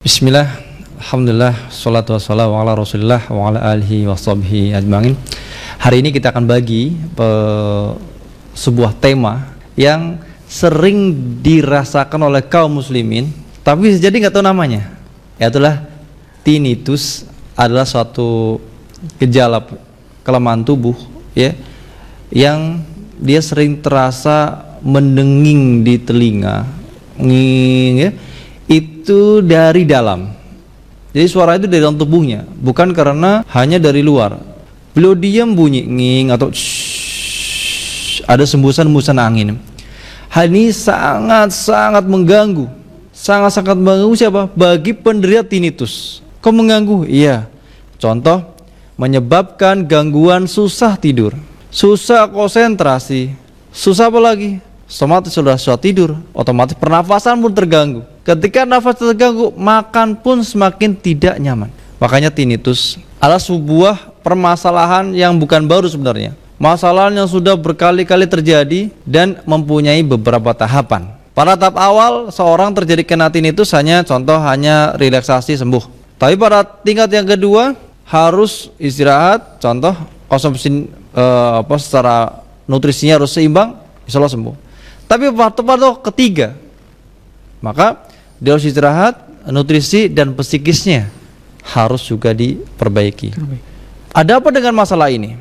Bismillah, Alhamdulillah, salatu wassalamu ala rasulillah wa ala alihi wa sahbihi Hari ini kita akan bagi sebuah tema yang sering dirasakan oleh kaum muslimin Tapi jadi nggak tahu namanya Yaitulah tinnitus adalah suatu gejala kelemahan tubuh ya Yang dia sering terasa mendenging di telinga nging ya itu dari dalam. Jadi suara itu dari dalam tubuhnya, bukan karena hanya dari luar. Beliau diam bunyi nging atau shhh, ada sembusan-sembusan angin. Hal ini sangat-sangat mengganggu. Sangat-sangat mengganggu siapa? Bagi penderita tinnitus. Kok mengganggu? Iya. Contoh, menyebabkan gangguan susah tidur, susah konsentrasi, susah apa lagi? Otomatis sudah susah tidur, otomatis pernafasan pun terganggu. Ketika nafas terganggu, makan pun semakin tidak nyaman. Makanya tinnitus adalah sebuah permasalahan yang bukan baru sebenarnya. Masalah yang sudah berkali-kali terjadi dan mempunyai beberapa tahapan. Pada tahap awal, seorang terjadi kena tinnitus hanya contoh hanya relaksasi sembuh. Tapi pada tingkat yang kedua, harus istirahat, contoh konsumsi eh, apa secara nutrisinya harus seimbang, insya Allah sembuh. Tapi pada ketiga, maka dia harus istirahat, nutrisi dan psikisnya harus juga diperbaiki. Ada apa dengan masalah ini?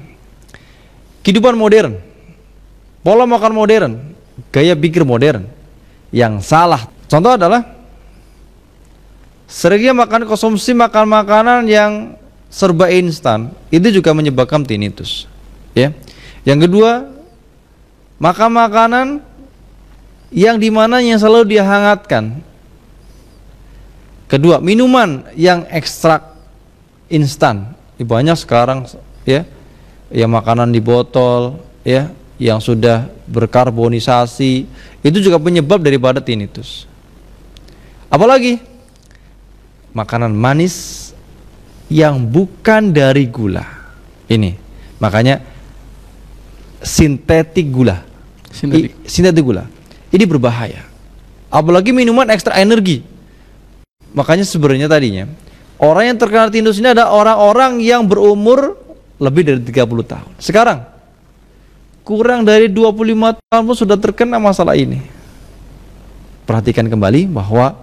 Kehidupan modern, pola makan modern, gaya pikir modern yang salah. Contoh adalah seringnya makan konsumsi makan makanan yang serba instan, itu juga menyebabkan tinnitus. Ya. Yang kedua, makan makanan yang di mana yang selalu dihangatkan. Kedua, minuman yang ekstrak instan. Banyak sekarang ya, ya makanan di botol, ya, yang sudah berkarbonisasi, itu juga penyebab daripada tinnitus. Apalagi makanan manis yang bukan dari gula. Ini, makanya sintetik gula. Sintetik. I, sintetik gula ini berbahaya. Apalagi minuman ekstra energi. Makanya sebenarnya tadinya orang yang terkena tinnitus ini ada orang-orang yang berumur lebih dari 30 tahun. Sekarang kurang dari 25 tahun pun sudah terkena masalah ini. Perhatikan kembali bahwa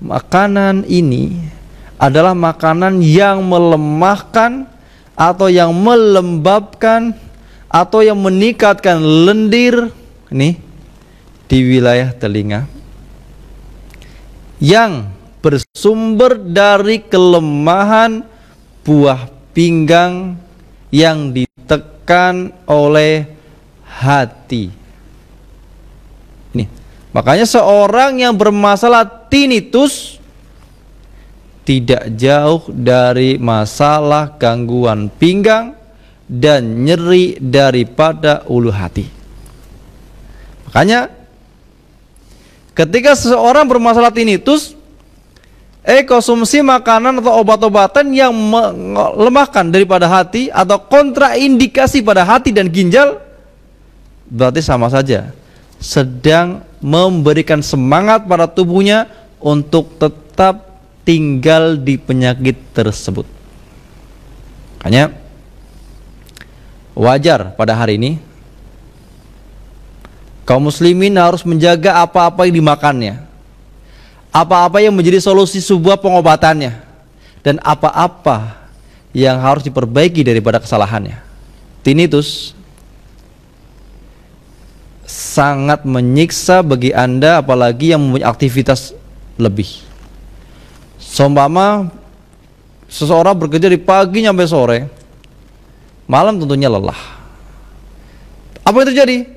makanan ini adalah makanan yang melemahkan atau yang melembabkan atau yang meningkatkan lendir nih di wilayah telinga yang bersumber dari kelemahan buah pinggang yang ditekan oleh hati. Ini, makanya seorang yang bermasalah tinnitus tidak jauh dari masalah gangguan pinggang dan nyeri daripada ulu hati. Makanya Ketika seseorang bermasalah tinnitus, eh konsumsi makanan atau obat-obatan yang melemahkan daripada hati atau kontraindikasi pada hati dan ginjal, berarti sama saja sedang memberikan semangat pada tubuhnya untuk tetap tinggal di penyakit tersebut. Makanya wajar pada hari ini Kaum muslimin harus menjaga apa-apa yang dimakannya. Apa-apa yang menjadi solusi sebuah pengobatannya. Dan apa-apa yang harus diperbaiki daripada kesalahannya. Tinnitus sangat menyiksa bagi Anda apalagi yang mempunyai aktivitas lebih. Seumpama seseorang bekerja di pagi sampai sore, malam tentunya lelah. Apa yang terjadi?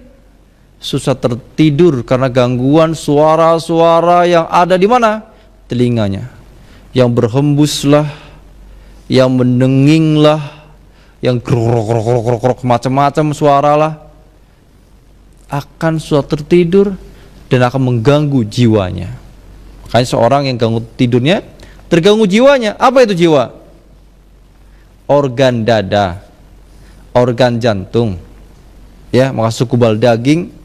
Susah tertidur karena gangguan suara-suara yang ada di mana? Telinganya. Yang berhembuslah, yang mendenginglah, yang grok macam-macam suara lah akan susah tertidur dan akan mengganggu jiwanya. Makanya seorang yang ganggu tidurnya terganggu jiwanya. Apa itu jiwa? Organ dada, organ jantung, ya maka suku bal daging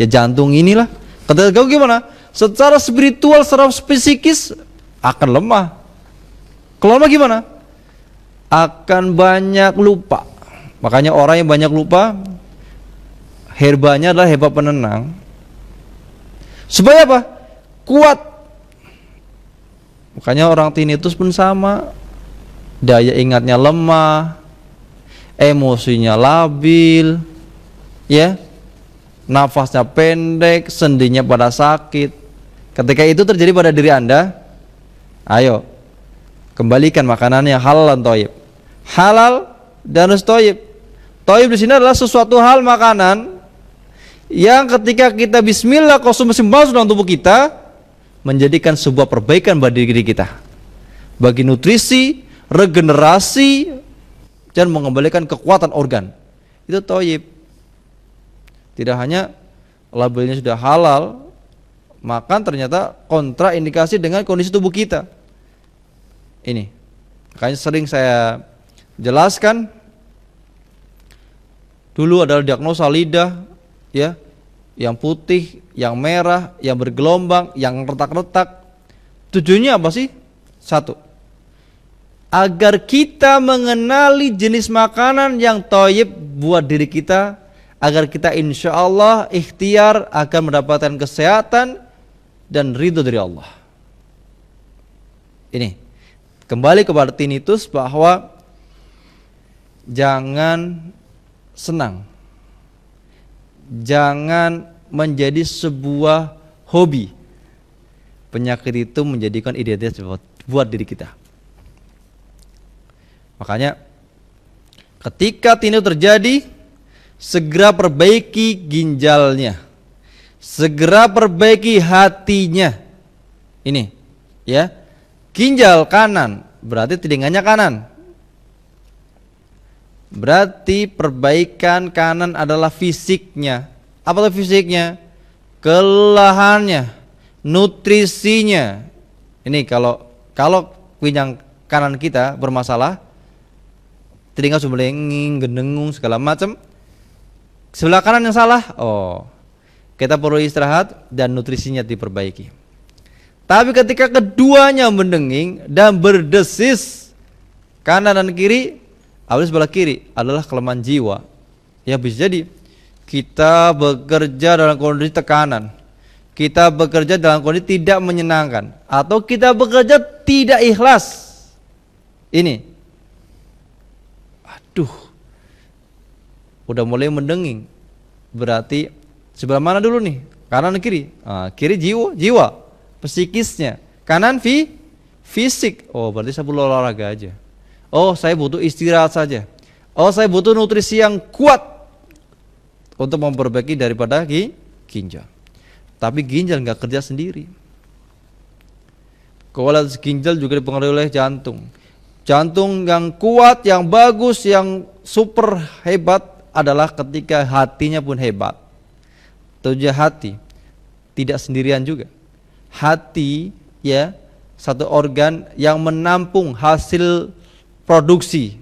ya jantung inilah kata kau gimana secara spiritual secara psikis akan lemah. Kalau lemah gimana? Akan banyak lupa. Makanya orang yang banyak lupa herbanya adalah herba penenang. Supaya apa? Kuat. Makanya orang tinnitus pun sama. Daya ingatnya lemah, emosinya labil, ya, nafasnya pendek, sendinya pada sakit. Ketika itu terjadi pada diri Anda, ayo kembalikan makanan yang halal dan toyib. Halal dan toyib. Toyib di sini adalah sesuatu hal makanan yang ketika kita bismillah konsumsi masuk dalam tubuh kita menjadikan sebuah perbaikan bagi diri kita bagi nutrisi, regenerasi dan mengembalikan kekuatan organ itu toyib tidak hanya labelnya sudah halal maka ternyata kontraindikasi dengan kondisi tubuh kita ini makanya sering saya jelaskan dulu adalah diagnosa lidah ya yang putih, yang merah, yang bergelombang, yang retak-retak. Tujuannya apa sih? Satu, agar kita mengenali jenis makanan yang toyib buat diri kita, agar kita insya Allah ikhtiar akan mendapatkan kesehatan dan ridho dari Allah. Ini kembali kepada tinnitus bahwa jangan senang jangan menjadi sebuah hobi. Penyakit itu menjadikan identitas buat, buat diri kita. Makanya ketika tinju terjadi, segera perbaiki ginjalnya. Segera perbaiki hatinya. Ini, ya. Ginjal kanan berarti telinganya kanan. Berarti perbaikan kanan adalah fisiknya. Apa itu fisiknya? Kelelahannya, nutrisinya. Ini kalau kalau pinjang kanan kita bermasalah, telinga sumbelenging, gendengung segala macam. Sebelah kanan yang salah, oh kita perlu istirahat dan nutrisinya diperbaiki. Tapi ketika keduanya mendenging dan berdesis kanan dan kiri Apalagi sebelah kiri adalah kelemahan jiwa. Ya bisa jadi kita bekerja dalam kondisi tekanan. Kita bekerja dalam kondisi tidak menyenangkan atau kita bekerja tidak ikhlas. Ini. Aduh. Udah mulai mendenging. Berarti sebelah mana dulu nih? Kanan kiri? Nah, kiri jiwa, jiwa, psikisnya. Kanan fi fisik. Oh, berarti saya perlu olahraga aja. Oh, saya butuh istirahat saja. Oh, saya butuh nutrisi yang kuat untuk memperbaiki daripada ginjal. Tapi ginjal nggak kerja sendiri. Kualitas ginjal juga dipengaruhi oleh jantung. Jantung yang kuat, yang bagus, yang super hebat adalah ketika hatinya pun hebat. Tujuh hati tidak sendirian juga. Hati ya satu organ yang menampung hasil produksi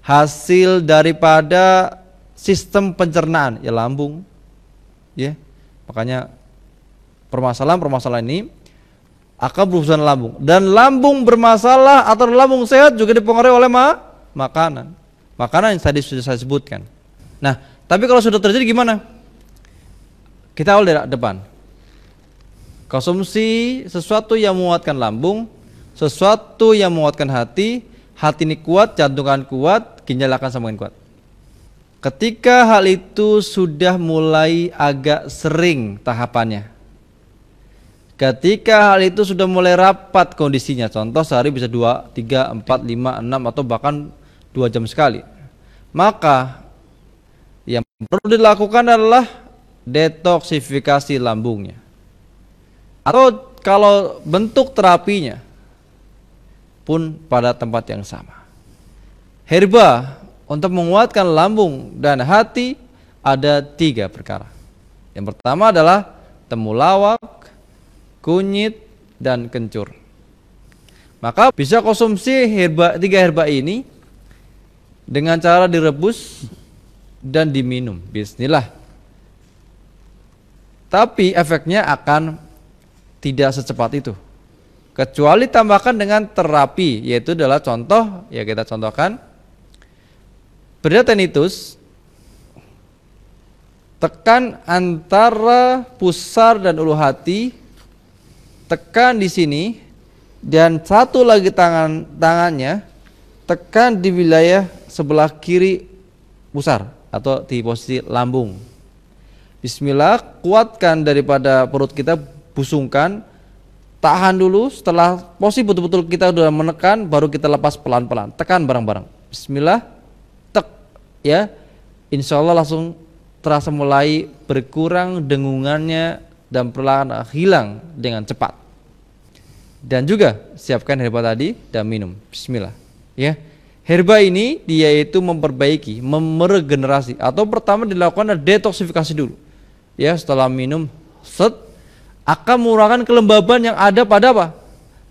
hasil daripada sistem pencernaan ya lambung ya makanya permasalahan-permasalahan ini akan berurusan lambung dan lambung bermasalah atau lambung sehat juga dipengaruhi oleh ma makanan makanan yang tadi sudah saya sebutkan nah tapi kalau sudah terjadi gimana? Kita awal dari depan. Konsumsi sesuatu yang menguatkan lambung sesuatu yang menguatkan hati hati ini kuat, jantung akan kuat, ginjal akan semakin kuat. Ketika hal itu sudah mulai agak sering tahapannya, ketika hal itu sudah mulai rapat kondisinya, contoh sehari bisa 2, 3, 4, 5, 6 atau bahkan 2 jam sekali, maka yang perlu dilakukan adalah detoksifikasi lambungnya. Atau kalau bentuk terapinya pun pada tempat yang sama. Herba untuk menguatkan lambung dan hati ada tiga perkara. Yang pertama adalah temulawak, kunyit, dan kencur. Maka bisa konsumsi herba tiga herba ini dengan cara direbus dan diminum. Bismillah. Tapi efeknya akan tidak secepat itu. kecuali tambahkan dengan terapi yaitu adalah contoh ya kita contohkan berita tinnitus tekan antara pusar dan ulu hati tekan di sini dan satu lagi tangan tangannya tekan di wilayah sebelah kiri pusar atau di posisi lambung Bismillah kuatkan daripada perut kita busungkan tahan dulu setelah posisi betul-betul kita sudah menekan baru kita lepas pelan-pelan tekan bareng-bareng Bismillah tek ya Insya Allah langsung terasa mulai berkurang dengungannya dan perlahan hilang dengan cepat. Dan juga siapkan herba tadi dan minum. Bismillah. Ya. Herba ini dia itu memperbaiki, meregenerasi atau pertama dilakukan detoksifikasi dulu. Ya, setelah minum set akan mengurangkan kelembaban yang ada pada apa?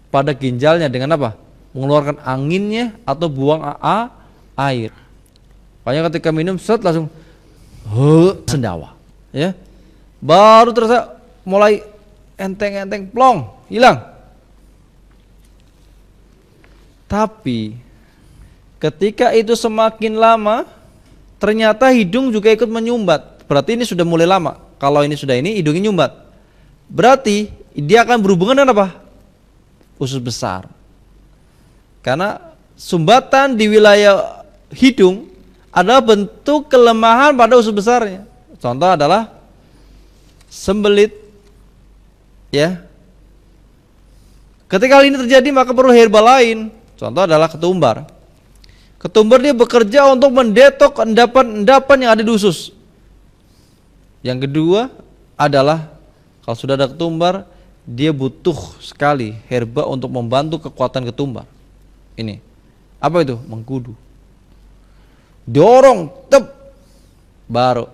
Pada ginjalnya dengan apa? Mengeluarkan anginnya atau buang a air. Makanya ketika minum set langsung he sendawa ya baru terasa mulai enteng-enteng plong hilang tapi ketika itu semakin lama ternyata hidung juga ikut menyumbat berarti ini sudah mulai lama kalau ini sudah ini hidungnya nyumbat berarti dia akan berhubungan dengan apa usus besar karena sumbatan di wilayah hidung adalah bentuk kelemahan pada usus besarnya. Contoh adalah sembelit ya. Ketika hal ini terjadi maka perlu herba lain. Contoh adalah ketumbar. Ketumbar dia bekerja untuk mendetok endapan-endapan yang ada di usus. Yang kedua adalah kalau sudah ada ketumbar, dia butuh sekali herba untuk membantu kekuatan ketumbar. Ini. Apa itu? Mengkudu dorong tep baru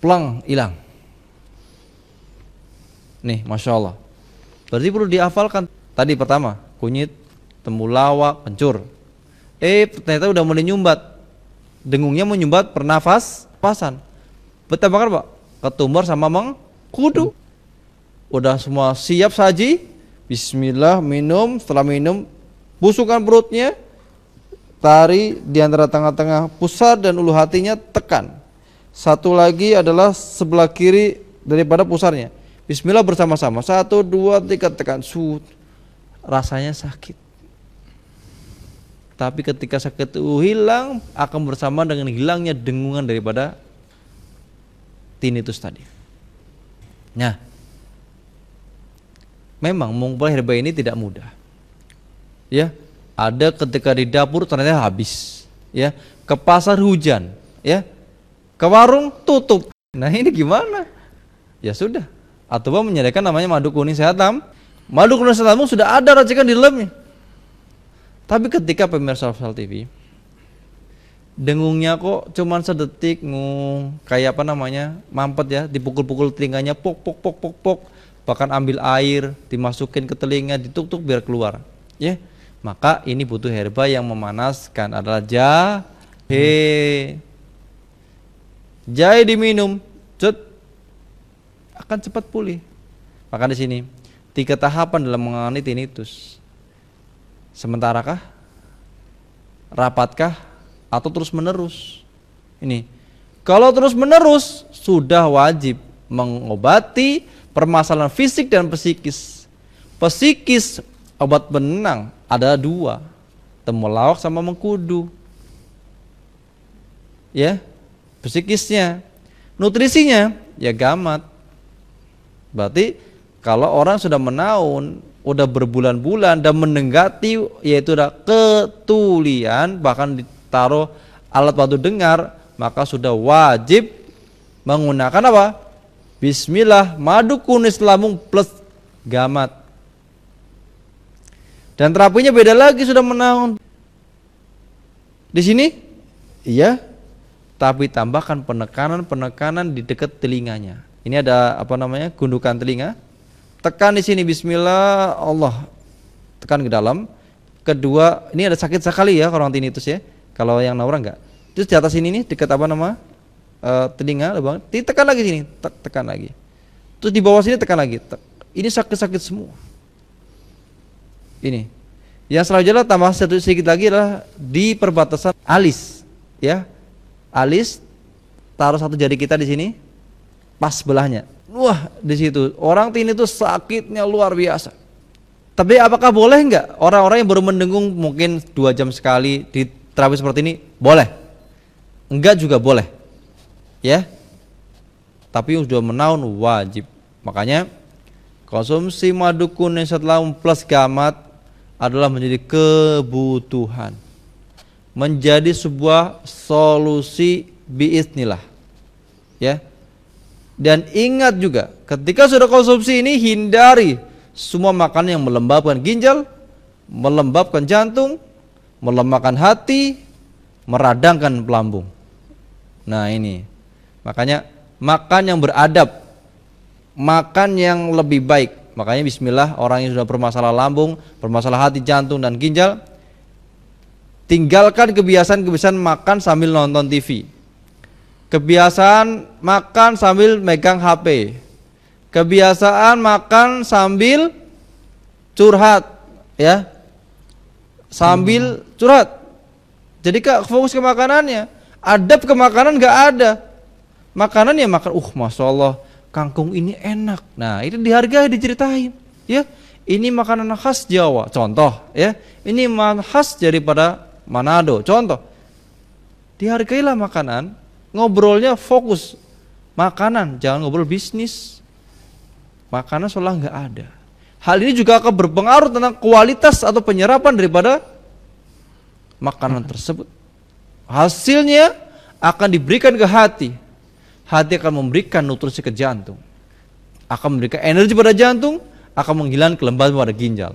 plang hilang nih masya Allah berarti perlu dihafalkan tadi pertama kunyit temulawak kencur eh ternyata udah mulai nyumbat dengungnya menyumbat pernafas pasan betapa pak ketumbar sama mengkudu udah semua siap saji Bismillah minum setelah minum busukkan perutnya Tari di antara tengah-tengah pusat dan ulu hatinya tekan. Satu lagi adalah sebelah kiri daripada pusarnya. Bismillah bersama-sama. Satu, dua, tiga tekan. Sud. Rasanya sakit. Tapi ketika sakit itu hilang, akan bersama dengan hilangnya dengungan daripada tinnitus tadi. Nah, memang mengumpulkan herba ini tidak mudah. Ya, ada ketika di dapur ternyata habis. Ya ke pasar hujan. Ya ke warung tutup. Nah ini gimana? Ya sudah. Atau menyediakan namanya madu kuning sehat lam madu kuning sehat sudah ada racikan di dalamnya tapi ketika pemirsa Sal TV dengungnya kok cuman sedetik ngung kayak apa namanya mampet ya dipukul-pukul telinganya pok pok pok pok pok bahkan ambil air dimasukin ke telinga dituk-tuk biar keluar ya maka ini butuh herba yang memanaskan adalah jahe. Jahe diminum, cet, akan cepat pulih. Maka di sini tiga tahapan dalam mengalami tinnitus. Sementarakah? Rapatkah? Atau terus menerus? Ini. Kalau terus menerus sudah wajib mengobati permasalahan fisik dan psikis. Psikis obat benang ada dua temulawak sama mengkudu ya psikisnya nutrisinya ya gamat berarti kalau orang sudah menaun udah berbulan-bulan dan menenggati yaitu udah ketulian bahkan ditaruh alat bantu dengar maka sudah wajib menggunakan apa Bismillah madu kunis lamung plus gamat dan terapinya beda lagi sudah menaun. Di sini, iya, tapi tambahkan penekanan-penekanan di dekat telinganya. Ini ada apa namanya? Gundukan telinga. Tekan di sini Bismillah Allah. Tekan ke dalam. Kedua, ini ada sakit sekali ya orang tinnitus ya. Kalau yang naura enggak. Terus di atas ini nih dekat apa nama? E, telinga lubang. Ditekan lagi sini, tekan lagi. Terus di bawah sini tekan lagi. Ini sakit-sakit semua. Ini. Yang selanjutnya tambah satu sedikit lagi adalah di perbatasan alis, ya. Alis taruh satu jari kita di sini, pas sebelahnya. Wah, di situ orang itu sakitnya luar biasa. Tapi apakah boleh nggak orang-orang yang baru mendengung mungkin dua jam sekali di terapi seperti ini? Boleh. Enggak juga boleh. Ya. Tapi sudah menaun wajib. Makanya konsumsi madu kuning setelah plus gamat adalah menjadi kebutuhan. Menjadi sebuah solusi biisnillah. Ya dan ingat juga, ketika sudah konsumsi ini hindari semua makanan yang melembabkan ginjal, melembabkan jantung, melemahkan hati, meradangkan pelambung. Nah ini, makanya makan yang beradab, makan yang lebih baik. Makanya bismillah orang yang sudah bermasalah lambung, bermasalah hati, jantung dan ginjal, tinggalkan kebiasaan-kebiasaan makan sambil nonton TV Kebiasaan makan sambil megang HP. Kebiasaan makan sambil curhat, ya. Sambil curhat. Jadi kak fokus ke makanannya. Adab ke makanan nggak ada. Makanan ya makan, uh masya Allah kangkung ini enak. Nah itu dihargai diceritain, ya. Ini makanan khas Jawa, contoh, ya. Ini khas daripada Manado, contoh. Dihargailah makanan, ngobrolnya fokus makanan, jangan ngobrol bisnis. Makanan seolah nggak ada. Hal ini juga akan berpengaruh tentang kualitas atau penyerapan daripada makanan tersebut. Hasilnya akan diberikan ke hati. Hati akan memberikan nutrisi ke jantung. Akan memberikan energi pada jantung, akan menghilangkan kelembaban pada ginjal.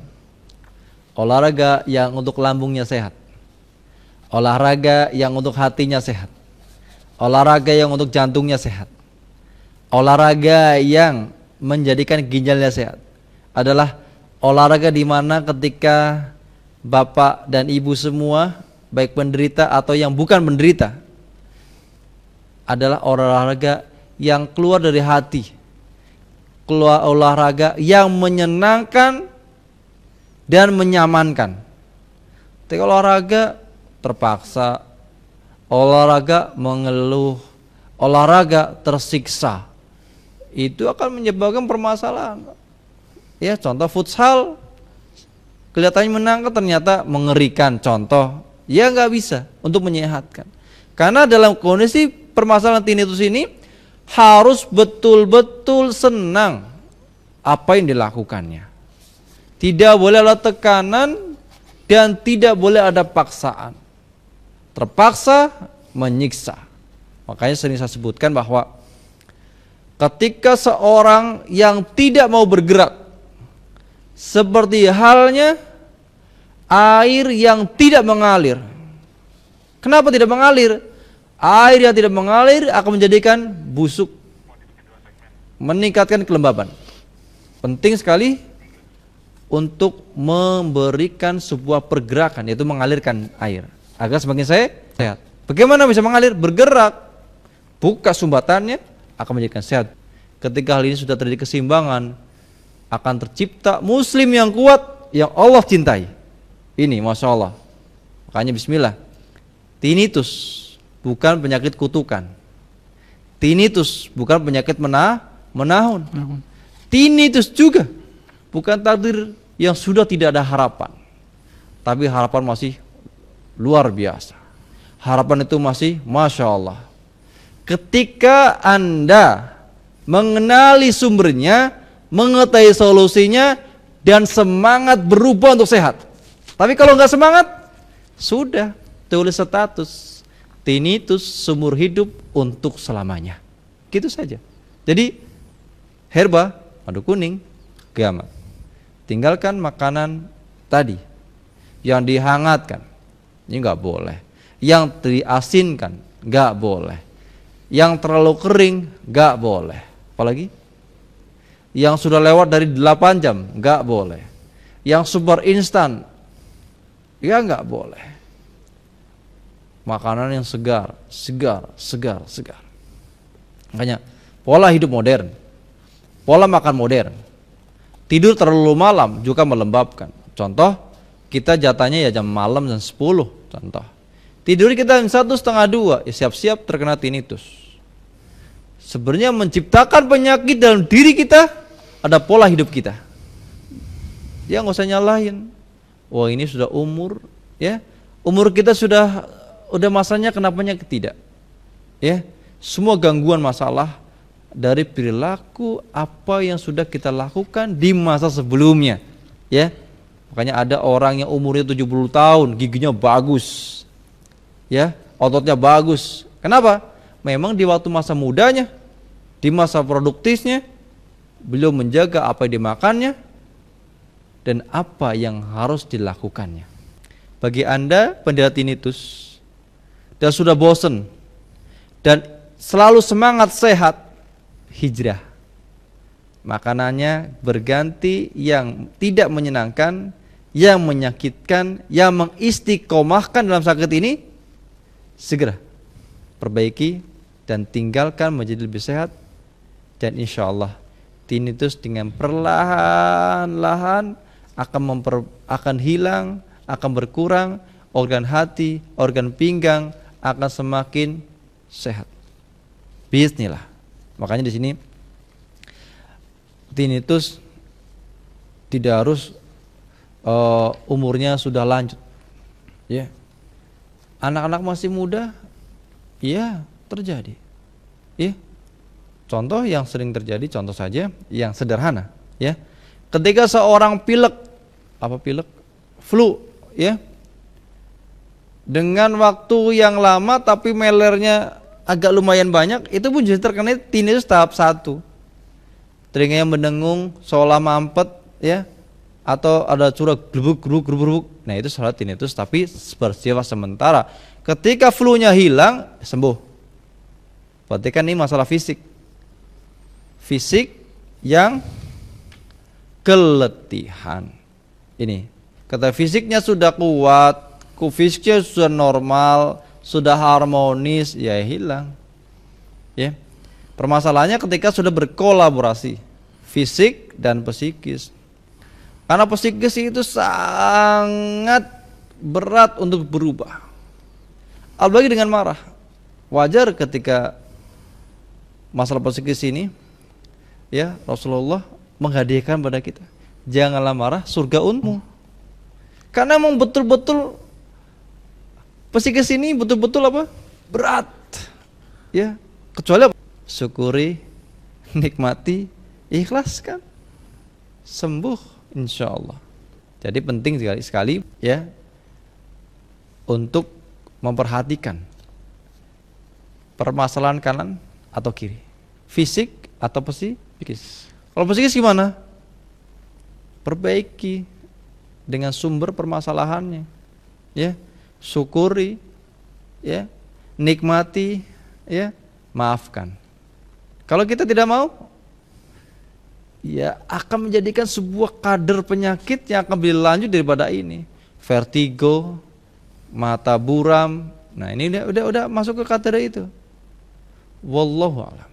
Olahraga yang untuk lambungnya sehat. Olahraga yang untuk hatinya sehat olahraga yang untuk jantungnya sehat, olahraga yang menjadikan ginjalnya sehat adalah olahraga di mana ketika bapak dan ibu semua baik penderita atau yang bukan penderita adalah olahraga yang keluar dari hati. Keluar olahraga yang menyenangkan dan menyamankan. Ketika olahraga terpaksa olahraga mengeluh, olahraga tersiksa, itu akan menyebabkan permasalahan. Ya, contoh futsal kelihatannya menang ternyata mengerikan. Contoh, ya nggak bisa untuk menyehatkan. Karena dalam kondisi permasalahan tinnitus ini harus betul-betul senang apa yang dilakukannya. Tidak boleh ada tekanan dan tidak boleh ada paksaan terpaksa menyiksa. Makanya sering saya sebutkan bahwa ketika seorang yang tidak mau bergerak seperti halnya air yang tidak mengalir. Kenapa tidak mengalir? Air yang tidak mengalir akan menjadikan busuk, meningkatkan kelembaban. Penting sekali untuk memberikan sebuah pergerakan yaitu mengalirkan air agar semakin saya sehat. Bagaimana bisa mengalir? Bergerak, buka sumbatannya akan menjadikan sehat. Ketika hal ini sudah terjadi keseimbangan, akan tercipta muslim yang kuat yang Allah cintai. Ini masya Allah. Makanya Bismillah. Tinnitus bukan penyakit kutukan. Tinnitus bukan penyakit menah, menahun. Tinnitus juga bukan takdir yang sudah tidak ada harapan. Tapi harapan masih luar biasa. Harapan itu masih masya Allah. Ketika anda mengenali sumbernya, mengetahui solusinya, dan semangat berubah untuk sehat. Tapi kalau nggak semangat, sudah tulis status tinnitus sumur hidup untuk selamanya. Gitu saja. Jadi herba, madu kuning, gamat. Tinggalkan makanan tadi yang dihangatkan ini nggak boleh. Yang diasinkan nggak boleh. Yang terlalu kering nggak boleh. Apalagi? Yang sudah lewat dari 8 jam nggak boleh. Yang super instan ya nggak boleh. Makanan yang segar, segar, segar, segar. Makanya pola hidup modern, pola makan modern Tidur terlalu malam juga melembabkan. Contoh, kita jatahnya ya jam malam jam 10 contoh. Tidur kita jam satu setengah dua, ya siap-siap terkena tinnitus. Sebenarnya menciptakan penyakit dalam diri kita ada pola hidup kita. Ya nggak usah nyalahin. Wah ini sudah umur, ya umur kita sudah udah masanya kenapanya tidak. Ya semua gangguan masalah dari perilaku apa yang sudah kita lakukan di masa sebelumnya. Ya. Makanya ada orang yang umurnya 70 tahun, giginya bagus. Ya, ototnya bagus. Kenapa? Memang di waktu masa mudanya, di masa produktifnya, beliau menjaga apa yang dimakannya dan apa yang harus dilakukannya. Bagi Anda penderita tinnitus dan sudah bosan dan selalu semangat sehat, hijrah. Makanannya berganti yang tidak menyenangkan, yang menyakitkan, yang mengistiqomahkan dalam sakit ini, segera perbaiki dan tinggalkan menjadi lebih sehat dan insya Allah tinnitus dengan perlahan-lahan akan memper, akan hilang, akan berkurang, organ hati, organ pinggang akan semakin sehat. Bismillah. Makanya di sini tinnitus tidak harus uh, umurnya sudah lanjut. Ya. Anak-anak masih muda, ya terjadi. Ya. Contoh yang sering terjadi, contoh saja yang sederhana, ya. Ketika seorang pilek, apa pilek? Flu, ya. Dengan waktu yang lama tapi melernya agak lumayan banyak itu pun justru terkena tinnitus tahap satu yang mendengung seolah mampet ya atau ada curah gerubuk gerubuk gerubuk, nah itu salah tinnitus tapi bersifat sementara. Ketika flu-nya hilang sembuh. Berarti kan ini masalah fisik. Fisik yang keletihan. Ini. Kata fisiknya sudah kuat fisiknya sudah normal sudah harmonis ya hilang. Ya. Permasalahannya ketika sudah berkolaborasi fisik dan psikis karena psikis itu sangat berat untuk berubah apalagi dengan marah wajar ketika masalah psikis ini ya Rasulullah menghadiahkan pada kita janganlah marah surga unmu karena memang betul-betul Psikis ini betul-betul apa? Berat. Ya, kecuali apa? Syukuri, nikmati, ikhlaskan. Sembuh insya Allah. Jadi penting sekali sekali ya untuk memperhatikan permasalahan kanan atau kiri, fisik atau psikis. Kalau psikis gimana? Perbaiki dengan sumber permasalahannya, ya syukuri, ya, nikmati, ya, maafkan. Kalau kita tidak mau, ya akan menjadikan sebuah kader penyakit yang akan lebih lanjut daripada ini. Vertigo, mata buram. Nah, ini udah udah, udah masuk ke kader itu. Wallahu a'lam.